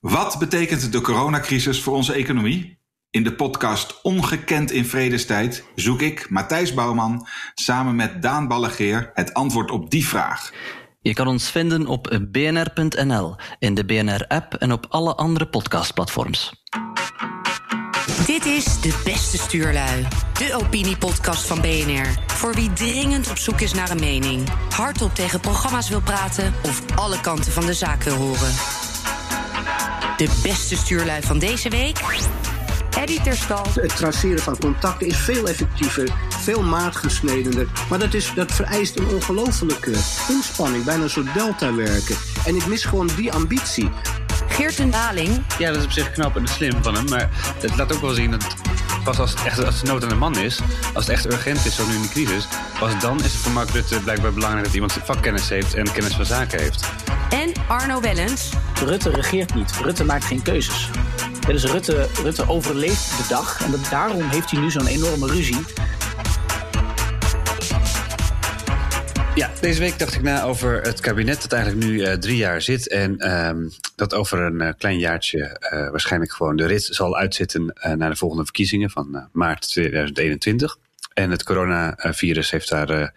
Wat betekent de coronacrisis voor onze economie? In de podcast Ongekend in Vredestijd zoek ik, Matthijs Bouwman, samen met Daan Ballegeer het antwoord op die vraag. Je kan ons vinden op bnr.nl, in de BNR-app en op alle andere podcastplatforms. Dit is De Beste Stuurlui, de opiniepodcast van BNR. Voor wie dringend op zoek is naar een mening, hardop tegen programma's wil praten of alle kanten van de zaak wil horen. De beste stuurlui van deze week. Eddie Terstal. Het traceren van contacten is veel effectiever, veel maatgesnedener. Maar dat, is, dat vereist een ongelofelijke inspanning, bijna een soort delta werken. En ik mis gewoon die ambitie. Geert een Daling. Ja, dat is op zich knap en slim van hem. Maar het laat ook wel zien dat pas als het, echt, als het nood aan de man is, als het echt urgent is, zoals nu in de crisis, pas dan is het voor Mark Rutte blijkbaar belangrijk dat iemand vakkennis heeft en kennis van zaken heeft. En Arno Wellens. Rutte regeert niet. Rutte maakt geen keuzes. dus Rutte, Rutte overleeft de dag. En daarom heeft hij nu zo'n enorme ruzie. Ja, deze week dacht ik na over het kabinet dat eigenlijk nu uh, drie jaar zit. En ehm, dat over een uh, klein jaartje uh, waarschijnlijk gewoon de rit zal uitzitten naar de volgende verkiezingen van maart 2021. En het coronavirus heeft daar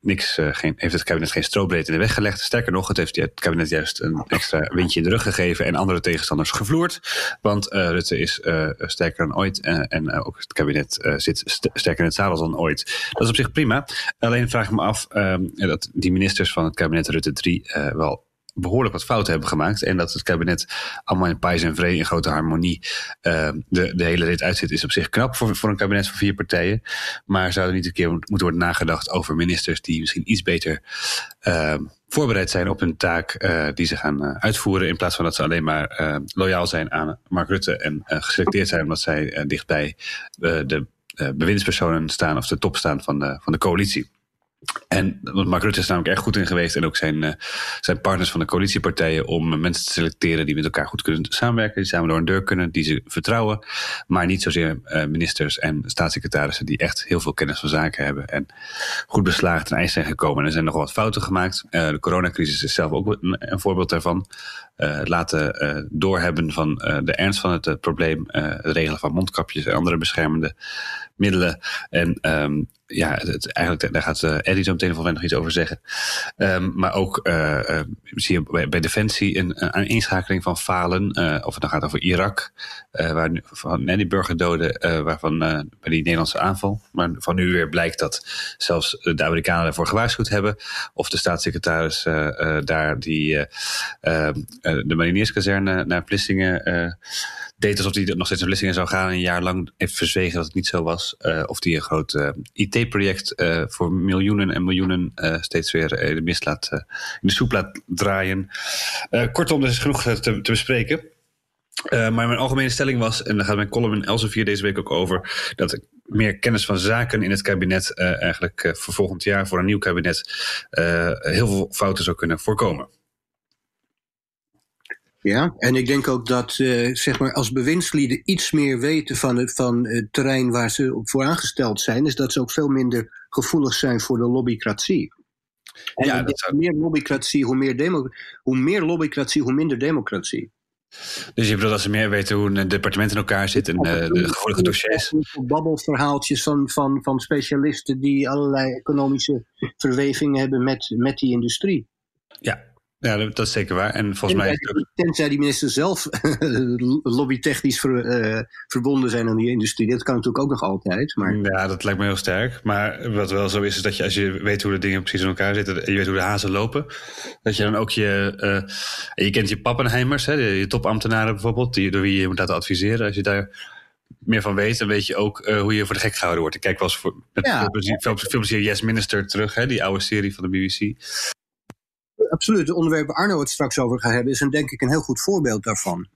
niks, uh, geen, heeft het kabinet geen strobreed in de weg gelegd. Sterker nog, het heeft het kabinet juist een extra windje in de rug gegeven en andere tegenstanders gevloerd. Want uh, Rutte is uh, sterker dan ooit en ook het kabinet zit st sterker in het zadel dan ooit. Dat is op zich prima. Alleen vraag ik me af um, dat die ministers van het kabinet Rutte 3 wel behoorlijk wat fouten hebben gemaakt. En dat het kabinet allemaal in pijs en vrede in grote harmonie uh, de, de hele rit uitzit, is op zich knap voor, voor een kabinet van vier partijen. Maar zou er niet een keer moeten worden nagedacht over ministers die misschien iets beter uh, voorbereid zijn op hun taak uh, die ze gaan uitvoeren. In plaats van dat ze alleen maar loyaal zijn aan Mark Rutte en geselecteerd zijn omdat zij dichtbij de bewindspersonen staan of de top staan van de, van de coalitie. En Mark Rutte is namelijk erg goed in geweest. En ook zijn, uh, zijn partners van de coalitiepartijen. om mensen te selecteren die met elkaar goed kunnen samenwerken. Die samen door een deur kunnen, die ze vertrouwen. Maar niet zozeer uh, ministers en staatssecretarissen. die echt heel veel kennis van zaken hebben. en goed beslagen ten ijs zijn gekomen. En er zijn nog wat fouten gemaakt. Uh, de coronacrisis is zelf ook een, voorbeeld daarvan. het laten doorhebben van de ernst van het probleem. het regelen van mondkapjes en andere beschermende middelen. En um, ja, het, eigenlijk, daar gaat uh, Eddie zo meteen nog iets over zeggen. Um, maar ook uh, uh, zie je bij, Defensie een, een inschakeling van falen. of het dan gaat over Irak, waar nu, van die burgerdoden, waarvan bij die Nederlandse aanval. Maar van nu weer blijkt dat zelfs de Amerikanen ervoor gewaarschuwd hebben. Of de staatssecretaris daar die de marinierskazerne naar Vlissingen deed alsof hij nog steeds naar Vlissingen zou gaan. Een jaar lang heeft verzwegen dat het niet zo was. Uh, of die een groot uh, IT-project uh, voor miljoenen en miljoenen steeds weer in de mist laat, in de soep laat draaien. kortom, er is genoeg te, bespreken. maar mijn algemene stelling was, en daar gaat mijn column in Elsevier deze week ook over, dat meer kennis van zaken in het kabinet eigenlijk voor volgend jaar, voor een nieuw kabinet, heel veel fouten zou kunnen voorkomen. Ja, en ik denk ook dat uh, zeg maar als bewindslieden iets meer weten van het, van het terrein waar ze voor aangesteld zijn, is dat ze ook veel minder gevoelig zijn voor de lobbycratie. En ja, dat zou... meer lobbycratie, hoe meer, demo, hoe meer lobbycratie, hoe minder democratie. Dus je bedoelt dat ze meer weten hoe een departement in elkaar zit en uh, de gevoelige dossiers? Babbelverhaaltjes van, van, van specialisten die allerlei economische verwevingen hebben met, met die industrie. Ja, ja, dat is zeker waar. En volgens mij. Tenzij die minister zelf lobbytechnisch ver, uh, verbonden zijn aan die industrie. Dat kan natuurlijk ook nog altijd. Maar... Ja, dat lijkt me heel sterk. Maar wat wel zo is, is dat je als je weet hoe de dingen precies in elkaar zitten. en je weet hoe de hazen lopen. dat je dan ook je. Uh, je kent je pappenheimers, hè, je topambtenaren bijvoorbeeld. Die, door wie je moet laten adviseren. Als je daar meer van weet, dan weet je ook uh, hoe je voor de gek gehouden wordt. Ik kijk wel eens voor, met ja. veel, plezier, veel, veel plezier Yes Minister terug, hè, die oude serie van de BBC absoluut. Het onderwerp waar Arno het straks over gaat hebben, is een, denk ik een heel goed voorbeeld daarvan.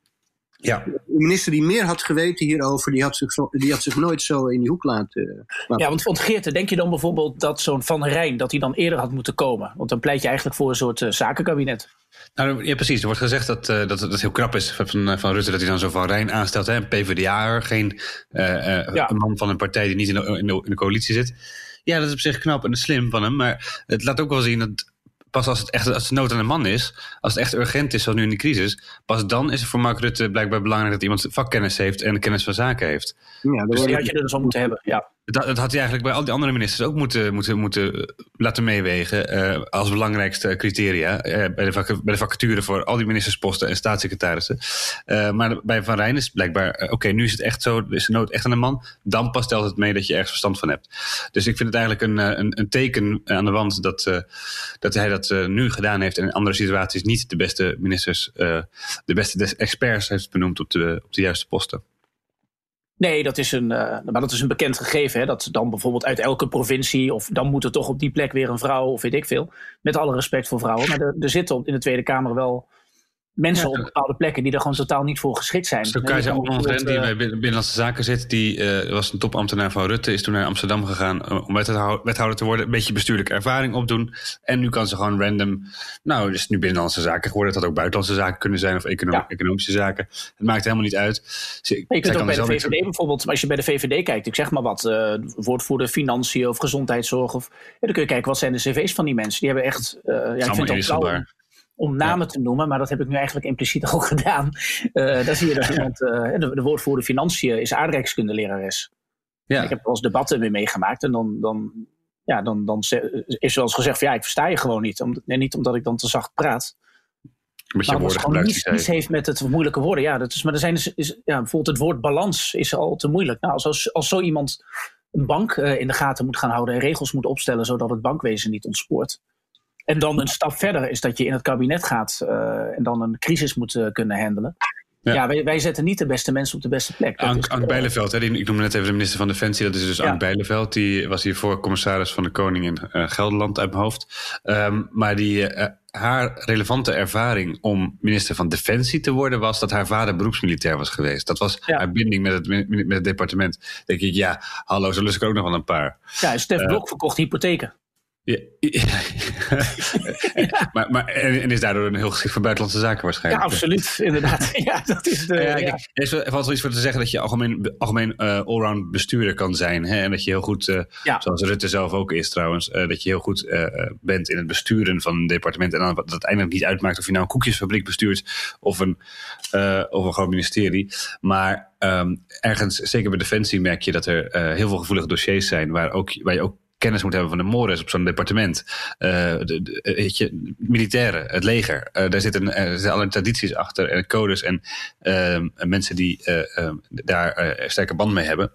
Ja. De minister die meer had geweten hierover, die had zich, die had zich nooit zo in die hoek laten. Ja, want, want Geerte, denk je dan bijvoorbeeld dat zo'n Van Rijn, dat hij dan eerder had moeten komen? Want dan pleit je eigenlijk voor een soort uh, zakenkabinet. Nou, ja, precies. Er wordt gezegd dat, uh, dat het heel knap is van, eh, van Rutte dat hij dan zo Van Rijn aanstelt. Hè? Een PvdA'er, geen uh, ja. man van een partij die niet in de, in de, in de coalitie zit. Ja, dat is op zich knap en slim van hem. Maar het laat ook wel zien dat pas als het echt als het nood aan de man is, als het echt urgent is, zoals nu in de crisis, pas dan is het voor Mark Rutte blijkbaar belangrijk dat iemand vakkennis heeft en kennis van zaken heeft. Ja, dus die had je er dus al moeten hebben. Ja. Dat, dat, had hij eigenlijk bij al die andere ministers ook moeten, moeten, moeten laten meewegen uh, als belangrijkste criteria uh, bij, de vak, bij de vacature voor al die ministersposten en staatssecretarissen. Maar bij Van Rijn is blijkbaar, oké, nu is het echt zo, is de nood echt aan de man, dan pas telt het mee dat je ergens verstand van hebt. Dus ik vind het eigenlijk een, een, een teken aan de wand dat, dat hij dat nu gedaan heeft en in andere situaties niet de beste ministers, de beste experts heeft benoemd op de, op de juiste posten. Nee, dat is een, uh, maar dat is een bekend gegeven. Hè? Dat dan bijvoorbeeld uit elke provincie, of dan moet er toch op die plek weer een vrouw, of weet ik veel. Met alle respect voor vrouwen. Maar er, er zitten in de Tweede Kamer wel mensen op bepaalde plekken die er gewoon totaal niet voor geschikt zijn. Zo Keizer Onland die bij Binnenlandse Zaken zit, die uh, was een topambtenaar van Rutte, is toen naar Amsterdam gegaan uh, om wethouder te worden, een beetje bestuurlijke ervaring opdoen. En nu kan ze gewoon random, nou, dus nu Binnenlandse Zaken geworden, het had ook Buitenlandse Zaken kunnen zijn of ja. economische zaken. Het maakt helemaal niet uit. Ze, je kunt ook bij de VVD bijvoorbeeld, als je bij de VVD kijkt, ik zeg maar wat, uh, woordvoerder financiën of gezondheidszorg, of, ja, dan kun je kijken wat zijn de cv's van die mensen. Die hebben echt, ja, ik vind het ook om namen te noemen, maar dat heb ik nu eigenlijk impliciet ook gedaan. Uh, daar zie je dat iemand, uh, de, de woordvoerder financiën is aardrijkskundelerares. Ja. Ik heb wel eens debatten mee meegemaakt en dan, dan, ja, dan, dan is wel eens gezegd van ja, ik versta je gewoon niet. Om, nee, niet omdat ik dan te zacht praat. Met je maar woorden gewoon niets, niets heeft met het moeilijke woorden. Ja, dat is, maar er zijn dus, is, ja, bijvoorbeeld het woord balans is al te moeilijk. Nou, als, als, zo iemand een bank uh, in de gaten moet gaan houden en regels moet opstellen zodat het bankwezen niet ontspoort en dan een stap verder is dat je in het kabinet gaat uh, en dan een crisis moet uh, kunnen handelen. Ja, ja wij, wij, zetten niet de beste mensen op de beste plek. Ank, Ank Bijleveld, hè, die, ik noemde net even de minister van Defensie. Dat is dus ja. Ank Bijleveld. Die was hiervoor commissaris van de Koning in uh, Gelderland uit mijn hoofd. Um, maar die, haar relevante ervaring om minister van Defensie te worden... was dat haar vader beroepsmilitair was geweest. Dat was ja. haar binding met het, met het departement. denk ik, ja, hallo, zo lust ik ook nog wel een paar. Ja, Stef Blok verkocht hypotheken. Ja, maar, maar, en, is daardoor een heel geschikt voor buitenlandse zaken waarschijnlijk. Ja, absoluut, inderdaad. ja, dat is de, ja, ja. Er is wel iets voor te zeggen dat je algemeen, algemeen uh, allround bestuurder kan zijn. Hè? En dat je heel goed, uh, zoals Rutte zelf ook is trouwens, uh, dat je heel goed bent in het besturen van een departement. En dan, dat het eindelijk niet uitmaakt of je nou een koekjesfabriek bestuurt of een, of een groot ministerie. Maar um, ergens, zeker bij Defensie, merk je dat er heel veel gevoelige dossiers zijn waar, ook, waar je ook kennis moet hebben van de mores op zo'n departement. Uh, de, de, weet je, militairen, het leger. Uh, daar, zitten, zitten allerlei tradities achter en codes en uh, mensen die daar sterke band mee hebben.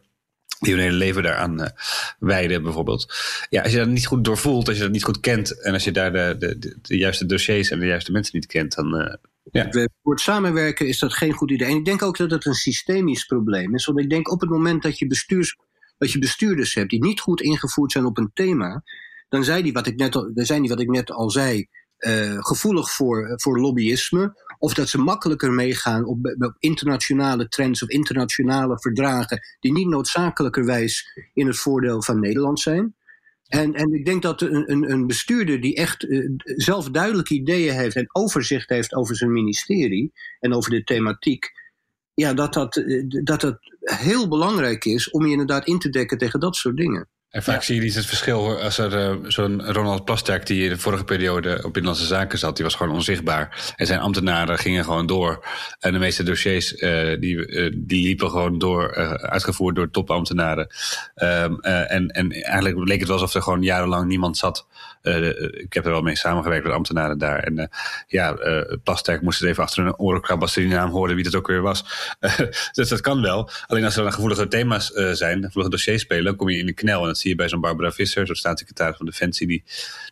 Die hun hele leven daaraan wijden, bijvoorbeeld. Ja, als je dat niet goed doorvoelt, als je dat niet goed kent. en als je daar de, de, de, juiste dossiers en de juiste mensen niet kent, dan. Ja. Voor het samenwerken is dat geen goed idee. En ik denk ook dat het een systemisch probleem is. Want ik denk op het moment dat je bestuurs als je bestuurders hebt die niet goed ingevoerd zijn op een thema, dan zijn die, wat ik net al, zijn die wat ik net al zei, uh, gevoelig voor, voor lobbyisme. Of dat ze makkelijker meegaan op, internationale trends of internationale verdragen die niet noodzakelijkerwijs in het voordeel van Nederland zijn. En, en ik denk dat een, een, een bestuurder die echt uh, zelf duidelijke ideeën heeft en overzicht heeft over zijn ministerie en over de thematiek, ja, dat, dat, eh, dat het heel belangrijk is om je inderdaad in te dekken tegen dat soort dingen. En vaak zie je niet het verschil als er uh, zo'n Ronald Plasterk die in de vorige periode op Binnenlandse Zaken zat, die was gewoon onzichtbaar. En zijn ambtenaren gingen gewoon door. En de meeste dossiers uh, die, uh, die liepen gewoon door, uitgevoerd door topambtenaren. Um, en, en eigenlijk leek het wel alsof er gewoon jarenlang niemand zat. ik heb er wel mee samengewerkt met ambtenaren daar. En ja, Plasterk moest het even achter een oren krabben als ze die naam hoorden wie het ook weer was. dus dat kan wel. Alleen als er dan gevoelige thema's zijn, gevoelige dossiers spelen, dan kom je in de knel. En dat zie je bij zo'n Barbara Visser, zo'n staatssecretaris van Defensie, die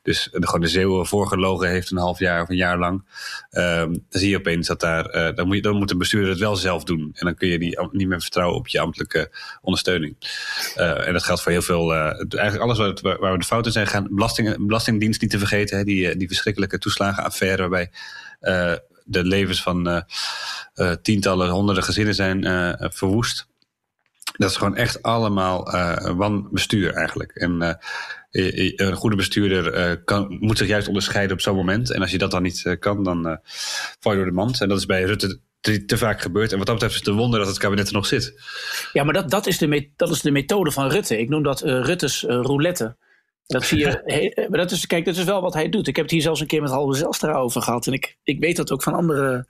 dus de, gewoon de Zeeuwen voorgelogen heeft een half jaar of een jaar lang. Um, dan zie je opeens dat daar, uh, dan, moet dan moet een bestuurder het wel zelf doen. En dan kun je die niet meer vertrouwen op je ambtelijke ondersteuning. Uh, en dat geldt voor heel veel, eigenlijk alles waar, waar, we de fouten zijn gaan. Belasting, Belastingdienst niet te vergeten, hè, die, die verschrikkelijke toeslagenaffaire waarbij de levens van tientallen, honderden gezinnen zijn verwoest. Dat is gewoon echt allemaal uh, wanbestuur eigenlijk. En uh, een goede bestuurder uh, kan, moet zich juist onderscheiden op zo'n moment. En als je dat dan niet kan, dan val je door de mand. En dat is bij Rutte te, te, vaak gebeurd. En wat dat betreft is het een wonder dat het kabinet er nog zit. Ja, maar dat, dat, is, de dat is de methode van Rutte. Ik noem dat Rutte's roulette. Dat zie je. Maar dat is, kijk, dat is wel wat hij doet. Ik heb het hier zelfs een keer met Halve Zelstra over gehad. En ik, ik weet dat ook van andere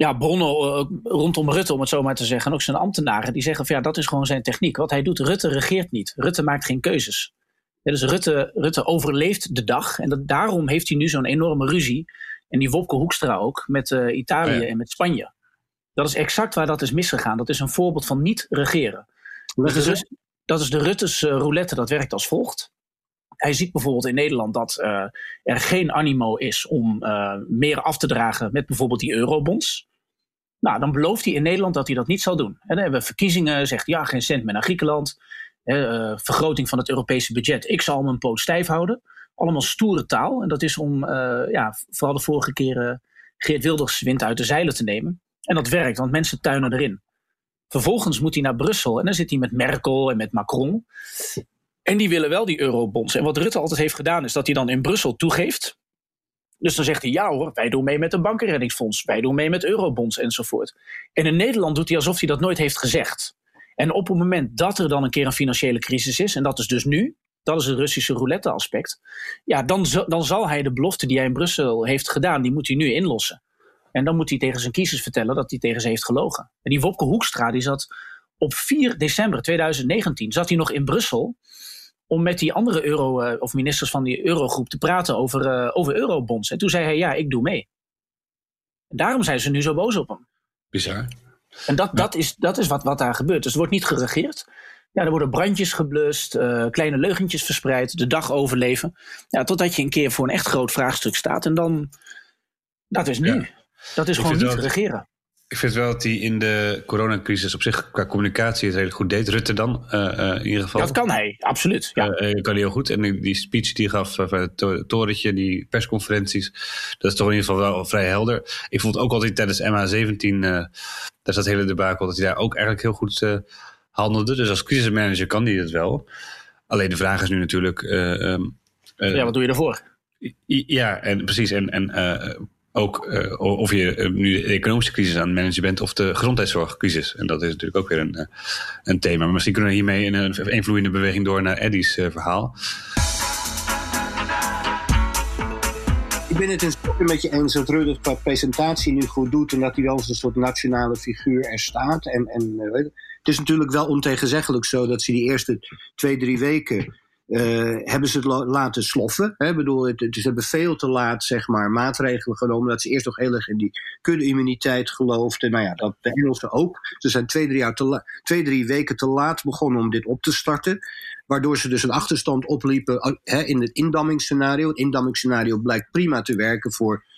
ja, bronnen eh, rondom Rutte, om het zo maar te zeggen. En ook zijn ambtenaren, die zeggen van ja, dat is gewoon zijn techniek. Wat hij doet, Rutte regeert niet. Rutte maakt geen keuzes. dus Rutte, Rutte overleeft de dag. En dat, daarom heeft hij nu zo'n enorme ruzie. En die Wopke Hoekstra ook, met uh, Italië en met Spanje. Dat is exact waar dat is misgegaan. Dat is een voorbeeld van niet regeren. Dat is, dat is de Rutte's uh, roulette, dat werkt als volgt. Hij ziet bijvoorbeeld in Nederland dat uh, er geen animo is om meer af te dragen met bijvoorbeeld die eurobonds. Nou, dan belooft hij in Nederland dat hij dat niet zal doen. En dan hebben we verkiezingen, zegt ja, geen cent meer naar Griekenland. Uh, vergroting van het Europese budget. Ik zal mijn poot stijf houden. Allemaal stoere taal. En dat is om, ja, vooral de vorige keren Geert Wilders wind uit de zeilen te nemen. En dat werkt, want mensen tuinen erin. Vervolgens moet hij naar Brussel en dan zit hij met Merkel en met Macron. En die willen wel die eurobonds. En wat Rutte altijd heeft gedaan is dat hij dan in Brussel toegeeft. Dus dan zegt hij ja hoor, wij doen mee met een bankenreddingsfonds. Wij doen mee met eurobonds enzovoort. En in Nederland doet hij alsof hij dat nooit heeft gezegd. En op het moment dat er dan een keer een financiële crisis is, en dat is dus nu, dat is het Russische roulette aspect. Ja, dan, dan zal hij de belofte die hij in Brussel heeft gedaan, die moet hij nu inlossen. En dan moet hij tegen zijn kiezers vertellen dat hij tegen ze heeft gelogen. En die Wopke Hoekstra, die zat op 4 december 2019, zat hij nog in Brussel om met die andere euro, uh, of ministers van die eurogroep te praten over, uh, over eurobonds. En toen zei hij, ja, ik doe mee. En daarom zijn ze nu zo boos op hem. Bizar. En dat, dat is, dat is wat, wat daar gebeurt. Dus er wordt niet geregeerd. Ja, er worden brandjes geblust, uh, kleine leugentjes verspreid, de dag overleven. Ja, totdat je een keer voor een echt groot vraagstuk staat. En dan, dat is nu. Ja. Dat is gewoon niet regeren. Ik vind wel dat hij in de coronacrisis op zich qua communicatie het redelijk goed deed. Rutte dan, uh, uh, in ieder geval. Dat kan hij, absoluut. Ja. Uh, kan hij heel goed. En die speech die hij gaf van het torentje, die persconferenties, dat is toch in ieder geval wel vrij helder. Ik vond ook altijd tijdens MH17, daar is dat hele debakel, dat hij daar ook eigenlijk heel goed handelde. Dus als crisismanager kan hij dat wel. Alleen de vraag is nu natuurlijk... Um, ja, wat doe je daarvoor? Ja, en precies. En, en ook uh, of je uh, nu de economische crisis aan het managen bent of de gezondheidszorgcrisis. En dat is natuurlijk ook weer een, uh, een thema. Maar misschien kunnen we hiermee in een, een vloeiende beweging door naar Eddie's verhaal. Ik ben het een met je eens dat Rutte qua presentatie nu goed doet en dat hij wel als een soort nationale figuur er staat. En, en het is natuurlijk wel ontegenzeggelijk zo dat ze die eerste twee, drie weken uh, hebben ze het laten sloffen. Hè? bedoel, het, ze hebben veel te laat zeg maar, maatregelen genomen. Dat ze eerst nog heel erg in die kudde-immuniteit geloofden. Nou ja, dat de Engelsen ook. Ze zijn twee drie, jaar te twee, drie weken te laat begonnen om dit op te starten. Waardoor ze dus een achterstand opliepen hè, in het indammingsscenario. Het indammingsscenario blijkt prima te werken voor eh,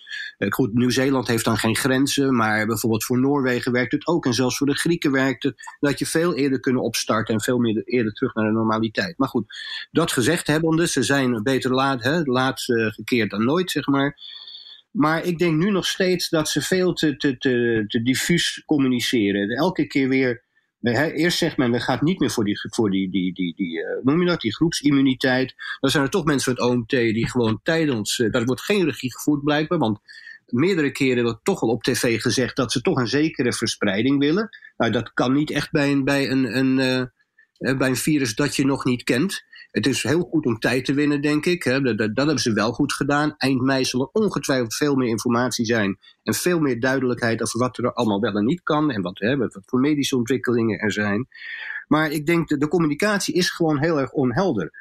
goed, Nieuw-Zeeland heeft dan geen grenzen, maar bijvoorbeeld voor Noorwegen werkt het ook. En zelfs voor de Grieken werkt het. Dat je veel eerder kunnen opstarten en veel meer eerder terug naar de normaliteit. Maar goed, dat gezegd hebbende, ze zijn beter laat, hè, laat uh, gekeerd dan nooit, zeg maar. Maar ik denk nu nog steeds dat ze veel te, te, te, te diffuus communiceren. Elke keer weer Eerst zegt men, we gaan niet meer voor die, voor die, die, die, die uh, noem je die groepsimmuniteit. Dan zijn er toch mensen van het OMT die gewoon tijdens, uh, daar wordt geen regie gevoerd blijkbaar, want meerdere keren wordt toch al op tv gezegd dat ze toch een zekere verspreiding willen. Nou, dat kan niet echt bij een, bij een, een, uh, bij een virus dat je nog niet kent. Het is heel goed om tijd te winnen, denk ik. Dat, dat, hebben ze wel goed gedaan. Eind mei zal er ongetwijfeld veel meer informatie zijn. En veel meer duidelijkheid over wat er allemaal wel en niet kan. En wat, hè, voor medische ontwikkelingen er zijn. Maar ik denk dat de communicatie is gewoon heel erg onhelder.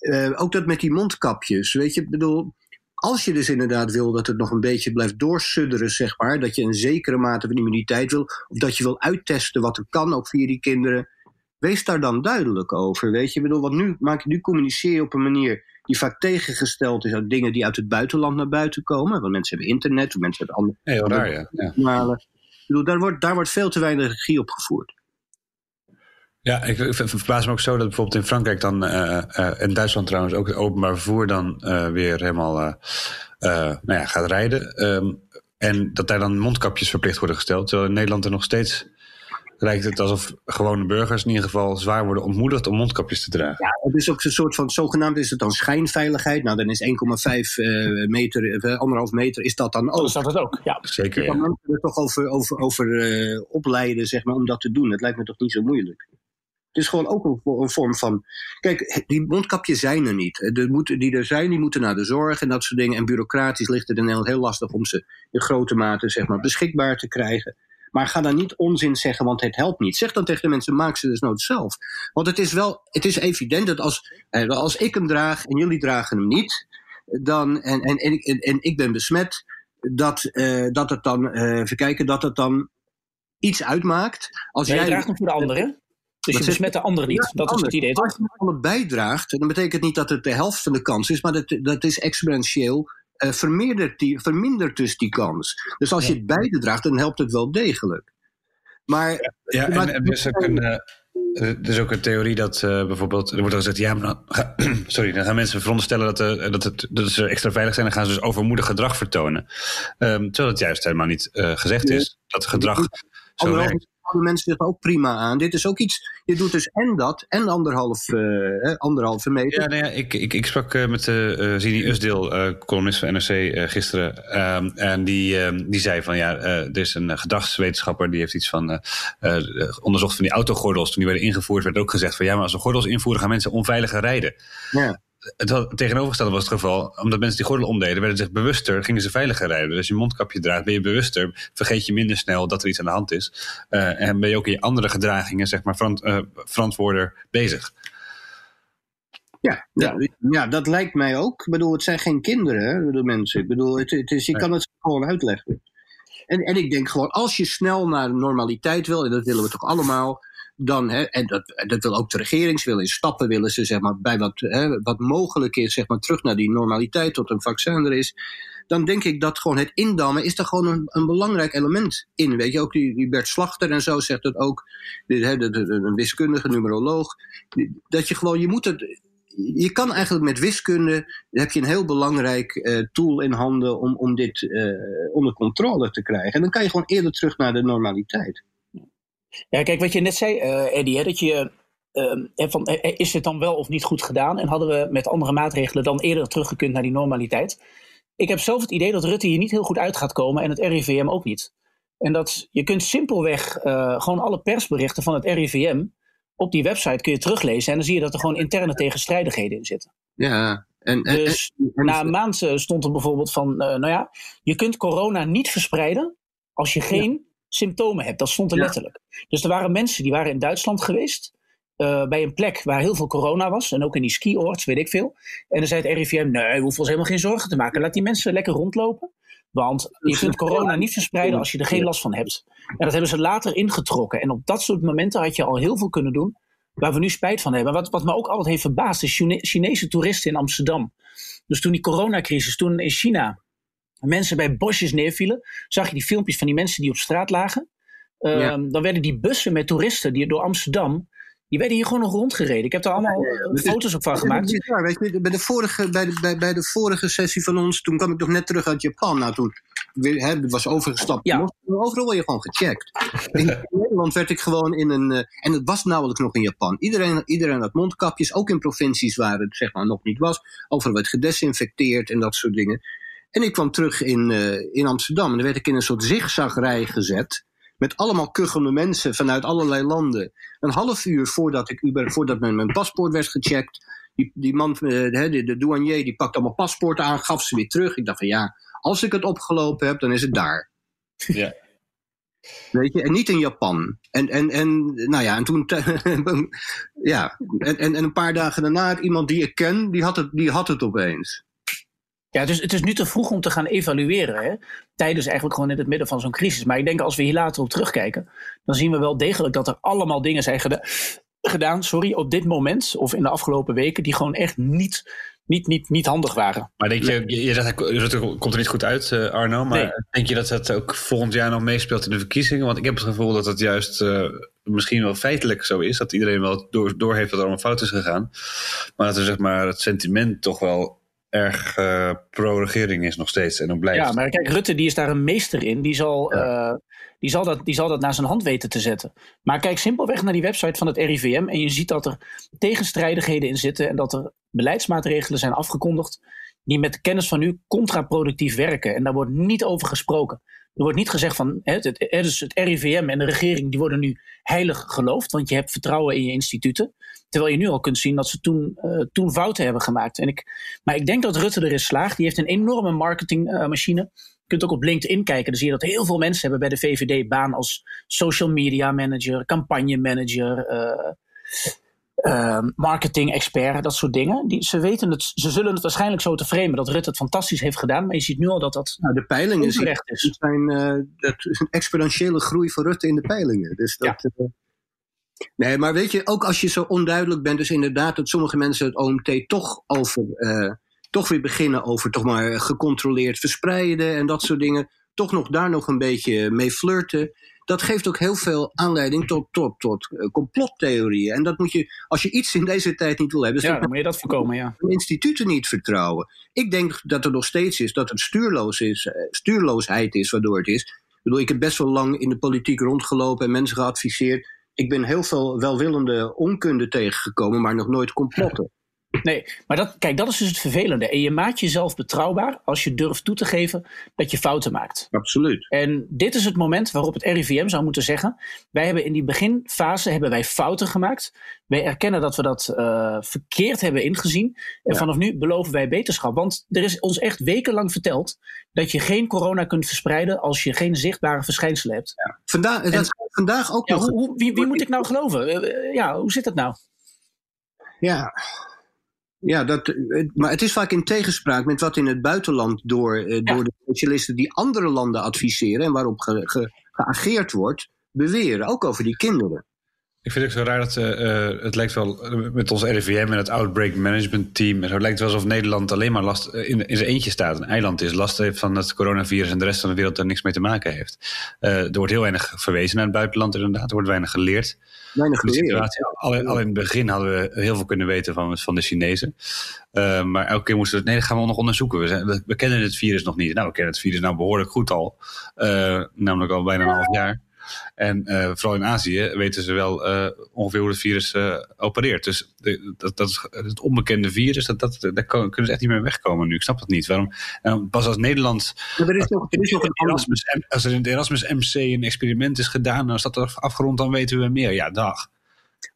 Uh, ook dat met die mondkapjes. Weet je, ik bedoel. Als je dus inderdaad wil dat het nog een beetje blijft doorsudderen, zeg maar, dat je een zekere mate van immuniteit wil, of dat je wil uittesten wat er kan, ook via die kinderen, Wees daar dan duidelijk over. Weet je, ik bedoel, want nu, maak, nu communiceer je op een manier die vaak tegengesteld is aan dingen die uit het buitenland naar buiten komen. Want mensen hebben internet, of mensen hebben andere. Heel raar, ja. ja. Ik bedoel, daar wordt, daar wordt veel te weinig regie op gevoerd. Ja, ik, ik verbaas me ook zo dat bijvoorbeeld in Frankrijk dan, uh, uh, in Duitsland trouwens, ook het openbaar vervoer dan uh, weer helemaal nou ja, gaat rijden. Um, en dat daar dan mondkapjes verplicht worden gesteld. Terwijl in Nederland er nog steeds lijkt het alsof gewone burgers in ieder geval zwaar worden ontmoedigd om mondkapjes te dragen. Ja, het is ook een soort van, zogenaamd is het dan schijnveiligheid. Nou, dan is 1,5 uh, meter, uh, anderhalf meter, is dat dan ook. Is dat het ook, ja. Zeker. Je kan mensen er toch over, over, over uh, opleiden, zeg maar, om dat te doen. Het lijkt me toch niet zo moeilijk. Het is gewoon ook een, vorm van. Kijk, die mondkapjes zijn er niet. De moeten, die er zijn, die moeten naar de zorg en dat soort dingen. En bureaucratisch ligt het in Nederland heel lastig om ze in grote mate zeg maar, beschikbaar te krijgen. Maar ga dan niet onzin zeggen, want het helpt niet. Zeg dan tegen de mensen, maak ze dus nooit zelf. Want het is wel, het is evident dat als, eh, als ik hem draag en jullie dragen hem niet, dan, en, en, en, en, en ik ben besmet, dat, uh, dat het dan, even kijken, dat het dan iets uitmaakt. Als jij draagt hem voor de anderen. Dus je besmet de anderen niet. dat is het idee toch? Als je alle bijdraagt, dan betekent het niet dat het de helft van de kans is, maar dat, dat is exponentieel uh, vermindert, die, vermindert dus die kans. Dus als je het beide draagt, dan helpt het wel degelijk. Maar, ja, en, er, is ook een, uh, er is ook een theorie dat uh, bijvoorbeeld, er wordt al gezegd, ja, maar dan, sorry, dan gaan mensen veronderstellen dat, uh, dat, het, dat ze extra veilig zijn, dan gaan ze dus overmoedig gedrag vertonen. Um, terwijl het juist helemaal niet gezegd is dat gedrag zo werkt houden mensen zich ook prima aan. Dit is ook iets, je doet dus en dat en anderhalf, uh, anderhalve meter. Ja, nou ja ik, ik, ik sprak uh, met uh, Zini Usdeel, columnist van NRC, gisteren. Ehm, en die, ehm, die zei van ja, er is een gedragswetenschapper die heeft iets van onderzocht van die autogordels. Toen die werden ingevoerd werd ook gezegd van ja, maar als we gordels invoeren gaan mensen onveiliger rijden. Ja het tegenovergestelde was het geval. Omdat mensen die gordel omdeden, werden zich bewuster, gingen ze veiliger rijden. Dus als je mondkapje draagt, ben je bewuster. Vergeet je minder snel dat er iets aan de hand is. Uh, en ben je ook in je andere gedragingen, zeg maar, verant, uh, verantwoorder bezig. Ja, ja. ja, dat lijkt mij ook. Ik bedoel, het zijn geen kinderen, de mensen. Ik bedoel, het, het is, je kan het gewoon uitleggen. En, en ik denk gewoon, als je snel naar normaliteit wil, en dat willen we toch allemaal, dan, hè, en dat, dat wil ook de regering, ze willen in stappen willen ze zeg maar, bij wat, hè, wat mogelijk is, zeg maar, terug naar die normaliteit tot een vaccin er is. Dan denk ik dat gewoon het indammen is daar gewoon een, een belangrijk element in. Weet je, ook die, Bert Slachter en zo zegt het ook, de, de, een wiskundige numeroloog. Dat je gewoon, je moet het, je kan eigenlijk met wiskunde, heb je een heel belangrijk uh, tool in handen om, om dit uh, onder controle te krijgen. En dan kan je gewoon eerder terug naar de normaliteit. Ja, kijk, wat je net zei, uh, Eddie, hè, dat je. Uh, van, is het dan wel of niet goed gedaan? En hadden we met andere maatregelen dan eerder teruggekund naar die normaliteit? Ik heb zelf het idee dat Rutte hier niet heel goed uit gaat komen en het RIVM ook niet. En dat je kunt simpelweg uh, gewoon alle persberichten van het RIVM op die website kun je teruglezen. En dan zie je dat er gewoon interne tegenstrijdigheden in zitten. Ja, en, dus en, na een maand stond er bijvoorbeeld van, uh, nou ja, je kunt corona niet verspreiden als je geen symptomen hebt. Dat stond er letterlijk. Dus er waren mensen die waren in Duitsland geweest. Uh, bij een plek waar heel veel corona was. En ook in die skioorts, weet ik veel. En dan zei het RIVM, nee, we hoeven ons helemaal geen zorgen te maken. Laat die mensen lekker rondlopen. Want je kunt corona niet verspreiden als je er geen last van hebt. En dat hebben ze later ingetrokken. En op dat soort momenten had je al heel veel kunnen doen. Waar we nu spijt van hebben. Wat, wat me ook altijd heeft verbaasd is Chinese toeristen in Amsterdam. Dus toen die coronacrisis, toen in China mensen bij bosjes neervielen. Zag je die filmpjes van die mensen die op straat lagen. Ehm, dan werden die bussen met toeristen die door Amsterdam. Die werden hier gewoon nog rondgereden. Ik heb er allemaal uh, foto's op van gemaakt. Ja, weet je, bij, de vorige, bij, de, bij, bij de vorige sessie van ons, toen kwam ik nog net terug uit Japan. Nou, toen hè, was overgestapt. Ja. Overal word je gewoon gecheckt. In Nederland werd ik gewoon in een. Uh, en het was nauwelijks nog in Japan. Iedereen, iedereen had mondkapjes, ook in provincies waar het zeg maar nog niet was. Overal werd gedesinfecteerd en dat soort dingen. En ik kwam terug in, uh, in Amsterdam. En dan werd ik in een soort zigzagrij gezet. Met allemaal kuchende mensen vanuit allerlei landen. Een half uur voordat, ik, voordat mijn, mijn paspoort werd gecheckt. Die, die man, uh, de, de douanier, die pakte allemaal paspoorten aan, gaf ze weer terug. Ik dacht van ja, als ik het opgelopen heb, dan is het daar. Ja. Weet je, en niet in Japan. En, en, en nou ja, en toen, ja, en, en, een paar dagen daarna, iemand die ik ken, die had het, die had het opeens. Ja, dus het is nu te vroeg om te gaan evalueren. Hè? Tijdens eigenlijk gewoon in het midden van zo'n crisis. Maar ik denk als we hier later op terugkijken, dan zien we wel degelijk dat er allemaal dingen zijn gedaan, sorry, op dit moment of in de afgelopen weken, die gewoon echt niet, niet, niet, niet handig waren. Maar denk je, je, zegt, het komt er niet goed uit, uh, Arno, maar denk je dat dat ook volgend jaar nog meespeelt in de verkiezingen? Want ik heb het gevoel dat het juist uh, misschien wel feitelijk zo is, dat iedereen wel door, door heeft dat er allemaal fout is gegaan. Maar dat er zeg maar het sentiment toch wel erg uh, pro-regering is nog steeds en dan blijft. Ja, maar kijk, Rutte die is daar een meester in. Die zal, uh, die, zal dat, die zal dat naar zijn hand weten te zetten. Maar kijk simpelweg naar die website van het RIVM en je ziet dat er tegenstrijdigheden in zitten en dat er beleidsmaatregelen zijn afgekondigd die met de kennis van nu contraproductief werken. En daar wordt niet over gesproken. Er wordt niet gezegd van het, het, het RIVM en de regering die worden nu heilig geloofd, want je hebt vertrouwen in je instituten. Terwijl je nu al kunt zien dat ze toen, uh, toen fouten hebben gemaakt. En ik, maar ik denk dat Rutte erin slaagt. Die heeft een enorme marketingmachine. Uh, je kunt ook op LinkedIn kijken. Dan zie je dat heel veel mensen hebben bij de VVD baan als social media manager, campagne manager. Uh, uh, marketing-expert, dat soort dingen. Die, ze, weten het, ze zullen het waarschijnlijk zo te framen dat Rutte het fantastisch heeft gedaan. Maar je ziet nu al dat dat. Nou, de peilingen zijn, is. Zijn, dat is een exponentiële groei voor Rutte in de peilingen. Dus dat, ja. Nee, maar weet je, ook als je zo onduidelijk bent, dus inderdaad dat sommige mensen het OMT toch over. Uh, toch weer beginnen over toch maar gecontroleerd verspreiden en dat soort dingen. Toch nog daar nog een beetje mee flirten dat geeft ook heel veel aanleiding tot, tot, tot uh, complottheorieën. En dat moet je, als je iets in deze tijd niet wil hebben, ja, dan moet je dat voorkomen, ja. Instituten niet vertrouwen. Ik denk dat er nog steeds is dat het stuurloos is, uh, stuurloosheid is waardoor het is. Ik bedoel, ik heb best wel lang in de politiek rondgelopen en mensen geadviseerd. Ik ben heel veel welwillende onkunde tegengekomen, maar nog nooit complotten. Nee, maar dat, kijk, dat is dus het vervelende. En je maakt jezelf betrouwbaar als je durft toe te geven dat je fouten maakt. Absoluut. En dit is het moment waarop het RIVM zou moeten zeggen: wij hebben in die beginfase hebben wij fouten gemaakt. Wij erkennen dat we dat uh, verkeerd hebben ingezien. En ja. vanaf nu beloven wij beterschap. Want er is ons echt wekenlang verteld dat je geen corona kunt verspreiden als je geen zichtbare verschijnselen hebt. Ja. Vandaag, en, dat, vandaag ook ja, nog. Hoe, wie, wie moet ik nou geloven? Uh, ja, hoe zit dat nou? Ja, ja, dat, maar het is vaak in tegenspraak met wat in het buitenland door, ja. door de specialisten die andere landen adviseren en waarop ge, ge, geageerd wordt, beweren. Ook over die kinderen. Ik vind het zo raar dat uh, het lijkt wel met ons RIVM en het Outbreak Management Team. En zo lijkt het wel alsof Nederland alleen maar last in, in zijn eentje staat. Een eiland is, last heeft van het coronavirus en de rest van de wereld er niks mee te maken heeft. Uh, er wordt heel weinig verwezen naar het buitenland, inderdaad. Er wordt weinig geleerd. Weinig geleerd. Al, al, in het begin hadden we heel veel kunnen weten van, van de Chinezen. Uh, maar elke keer moesten we, nee, dat gaan we nog onderzoeken. We, zijn, we, we, kennen het virus nog niet. Nou, we kennen het virus nou behoorlijk goed al. namelijk al bijna een half jaar. En uh, vooral in Azië weten ze wel uh, ongeveer hoe het virus uh, opereert. Dus de, dat, dat is het onbekende virus, dat, dat, daar kunnen ze echt niet meer wegkomen nu. Ik snap dat niet. Waarom? En pas als Nederland. Er is er nog een Erasmus, als er in het Erasmus MC een experiment is gedaan, als dat er afgerond, dan weten we meer. Ja, dag.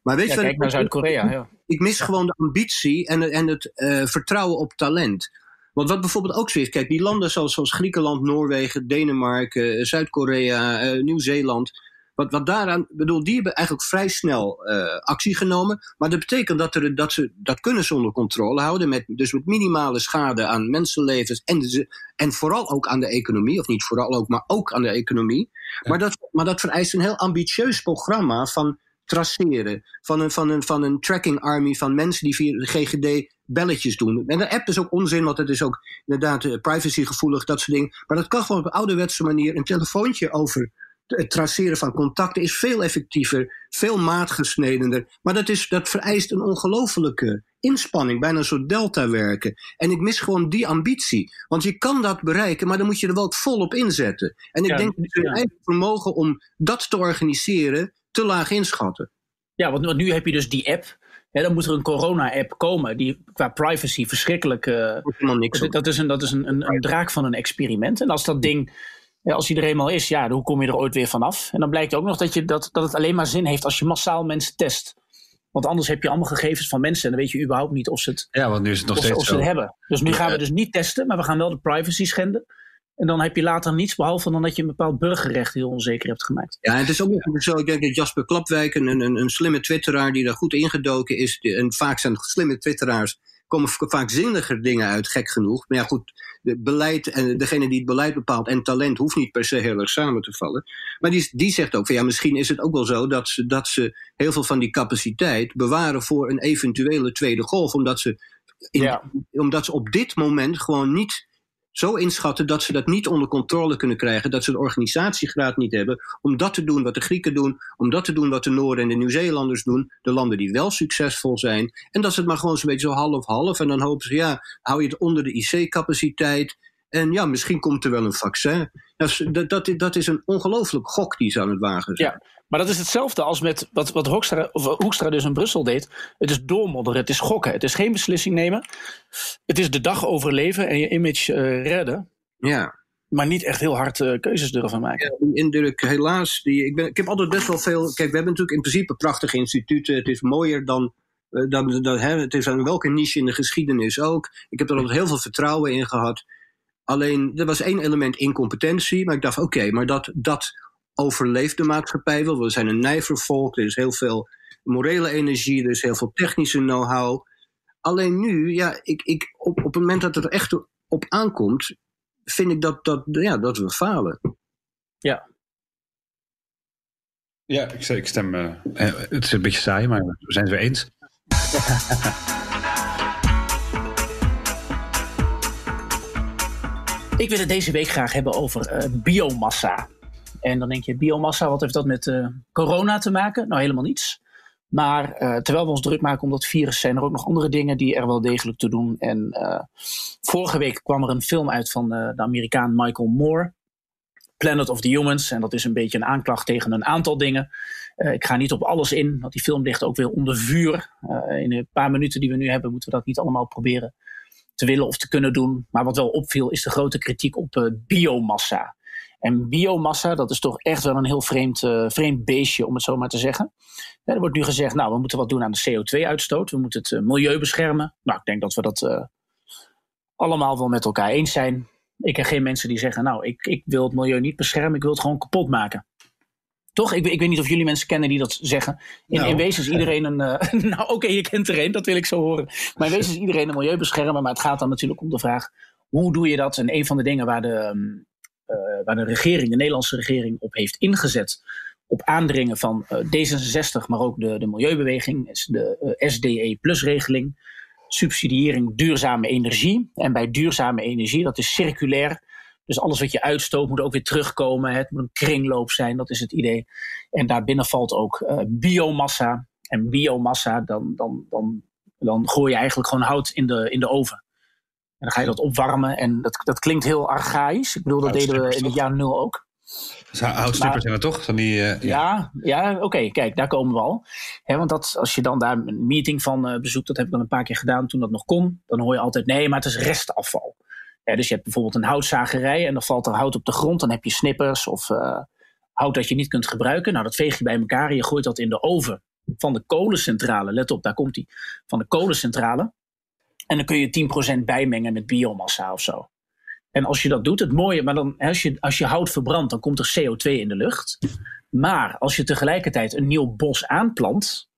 Maar weet je ja, kijk naar Zuid-Korea. Ja. Ik mis gewoon de ambitie en, en het vertrouwen op talent. Want wat bijvoorbeeld ook zo is, kijk, die landen zoals, zoals Griekenland, Noorwegen, Denemarken, Zuid-Korea, uh, Nieuw-Zeeland. Wat, wat daaraan, bedoel, die hebben eigenlijk vrij snel uh, actie genomen. Maar dat betekent dat, er, dat ze dat kunnen ze onder controle houden. Met, dus met minimale schade aan mensenlevens en, en vooral ook aan de economie. Of niet vooral ook, maar ook aan de economie. Ja. Maar, dat, maar dat vereist een heel ambitieus programma van traceren. Van een, van, een, van een tracking army van mensen die via de GGD belletjes doen. En de app is ook onzin, want het is ook inderdaad privacygevoelig, dat soort dingen. Maar dat kan gewoon op een ouderwetse manier. Een telefoontje over het traceren van contacten is veel effectiever, veel maatgesnedener. Maar dat, is, dat vereist een ongelofelijke inspanning, bijna een soort delta werken. En ik mis gewoon die ambitie. Want je kan dat bereiken, maar dan moet je er wel volop inzetten. En ik ja, denk dat je ja. eigen vermogen om dat te organiseren te laag inschatten. Ja, want nu heb je dus die app. Ja, dan moet er een corona-app komen die qua privacy verschrikkelijk. Uh, dat, dat is, een, dat is een, een, een draak van een experiment. En als dat ding ja, als hij er eenmaal is, ja, hoe kom je er ooit weer vanaf? En dan blijkt ook nog dat, je, dat, dat het alleen maar zin heeft als je massaal mensen test. Want anders heb je allemaal gegevens van mensen en dan weet je überhaupt niet of ze het, ja, want nu is het nog of, steeds of ze het hebben. Dus nu gaan we dus niet testen, maar we gaan wel de privacy schenden. En dan heb je later niets behalve dan dat je een bepaald burgerrecht heel onzeker hebt gemaakt. Ja, het is ook nog zo. Ik denk dat Jasper Klapwijk, een, een, een slimme twitteraar die daar goed ingedoken is. En vaak zijn slimme twitteraars komen vaak zinniger dingen uit, gek genoeg. Maar ja, goed, de beleid en degene die het beleid bepaalt en talent hoeft niet per se heel erg samen te vallen. Maar die, die zegt ook van ja, misschien is het ook wel zo dat ze, dat ze heel veel van die capaciteit bewaren voor een eventuele tweede golf, omdat ze, in, ja. omdat ze op dit moment gewoon niet zo inschatten dat ze dat niet onder controle kunnen krijgen, dat ze de organisatiegraad niet hebben om dat te doen wat de Grieken doen, om dat te doen wat de Noorden en de Nieuw-Zeelanders doen, de landen die wel succesvol zijn, en dat ze het maar gewoon zo'n beetje zo half-half, en dan hopen ze, ja, hou je het onder de IC-capaciteit, en ja, misschien komt er wel een vaccin. Dat, dat, dat is een ongelooflijk gok die ze aan het wagen zijn. Maar dat is hetzelfde als met wat, wat Hoekstra, of Hoekstra dus in Brussel deed. Het is doormodderen, het is gokken. Het is geen beslissing nemen. Het is de dag overleven en je image uh, redden. Ja. maar niet echt heel hard uh, keuzes durven maken. Ja, die indruk, helaas. Die, ik, ben, ik heb altijd best wel veel. Kijk, we hebben natuurlijk in principe prachtige instituten. Het is mooier dan. Uh, dan, dan hè, het is aan welke niche in de geschiedenis ook. Ik heb er altijd heel veel vertrouwen in gehad. Alleen, er was één element incompetentie. Maar ik dacht, oké, maar dat, dat overleeft de maatschappij wel. We zijn een nijver volk. Er is heel veel morele energie. Er is heel veel technische know-how. Alleen nu, ja, ik, ik, op, op het moment dat het er echt op aankomt, vind ik dat, dat, ja, dat we falen. Ja. Ja, ik, ik stem. Uh, het is een beetje saai, maar we zijn het weer eens. ik wil het deze week graag hebben over uh, biomassa. En dan denk je, biomassa, wat heeft dat met uh, corona te maken? Nou, helemaal niets. Maar uh, terwijl we ons druk maken om dat virus, zijn er ook nog andere dingen die er wel degelijk te doen. En uh, vorige week kwam er een film uit van de Amerikaan Michael Moore. Planet of the Humans. En dat is een beetje een aanklacht tegen een aantal dingen. ik ga niet op alles in, want die film ligt ook weer onder vuur. in een paar minuten die we nu hebben, moeten we dat niet allemaal proberen te willen of te kunnen doen. Maar wat wel opviel, is de grote kritiek op biomassa. En biomassa, dat is toch echt wel een heel vreemd, uh, vreemd beestje, om het zo maar te zeggen. er wordt nu gezegd, nou, we moeten wat doen aan de CO2-uitstoot. We moeten het uh, milieu beschermen. Nou, ik denk dat we dat uh, allemaal wel met elkaar eens zijn. Ik ken geen mensen die zeggen, nou, ik, ik wil het milieu niet beschermen, ik wil het gewoon kapot maken. Toch? Ik, ik weet niet of jullie mensen kennen die dat zeggen. In, nou, in wezen is iedereen een. nou, oké, okay, je kent er een, dat wil ik zo horen. Maar in wezen is iedereen een milieu beschermen. Maar het gaat dan natuurlijk om de vraag: hoe doe je dat? En een van de dingen waar de, um, uh, waar de regering, de Nederlandse regering, op heeft ingezet. Op aandringen van uh, D66, maar ook de, de milieubeweging, is de eh, SDE-plus-regeling. Subsidiëring duurzame energie. En bij duurzame energie, dat is circulair. Dus alles wat je uitstoot moet ook weer terugkomen. Het moet een kringloop zijn, dat is het idee. En daarbinnen valt ook biomassa. En biomassa, dan, dan, dan, dan gooi je eigenlijk gewoon hout in de, in de oven. En dan ga je dat opwarmen. En dat, dat klinkt heel archaïs. Ik bedoel, dat deden we in het jaar nul ook. Houtstippers zijn er toch? Van die, uh, ja, ja, ja oké, kijk, daar komen we al. want dat, als je dan daar een meeting van uh, bezoekt, dat heb ik dan een paar keer gedaan toen dat nog kon, dan hoor je altijd, nee, maar het is restafval. dus je hebt bijvoorbeeld een houtzagerij en dan valt er hout op de grond, dan heb je snippers of uh, hout dat je niet kunt gebruiken. Nou, dat veeg je bij elkaar en je gooit dat in de oven van de kolencentrale. Let op, daar komt hij. Van de kolencentrale. En dan kun je 10% bijmengen met biomassa of zo. En als je dat doet, het mooie, maar dan, als, je, als je hout verbrandt, dan komt er CO2 in de lucht. Maar als je tegelijkertijd een nieuw bos aanplant,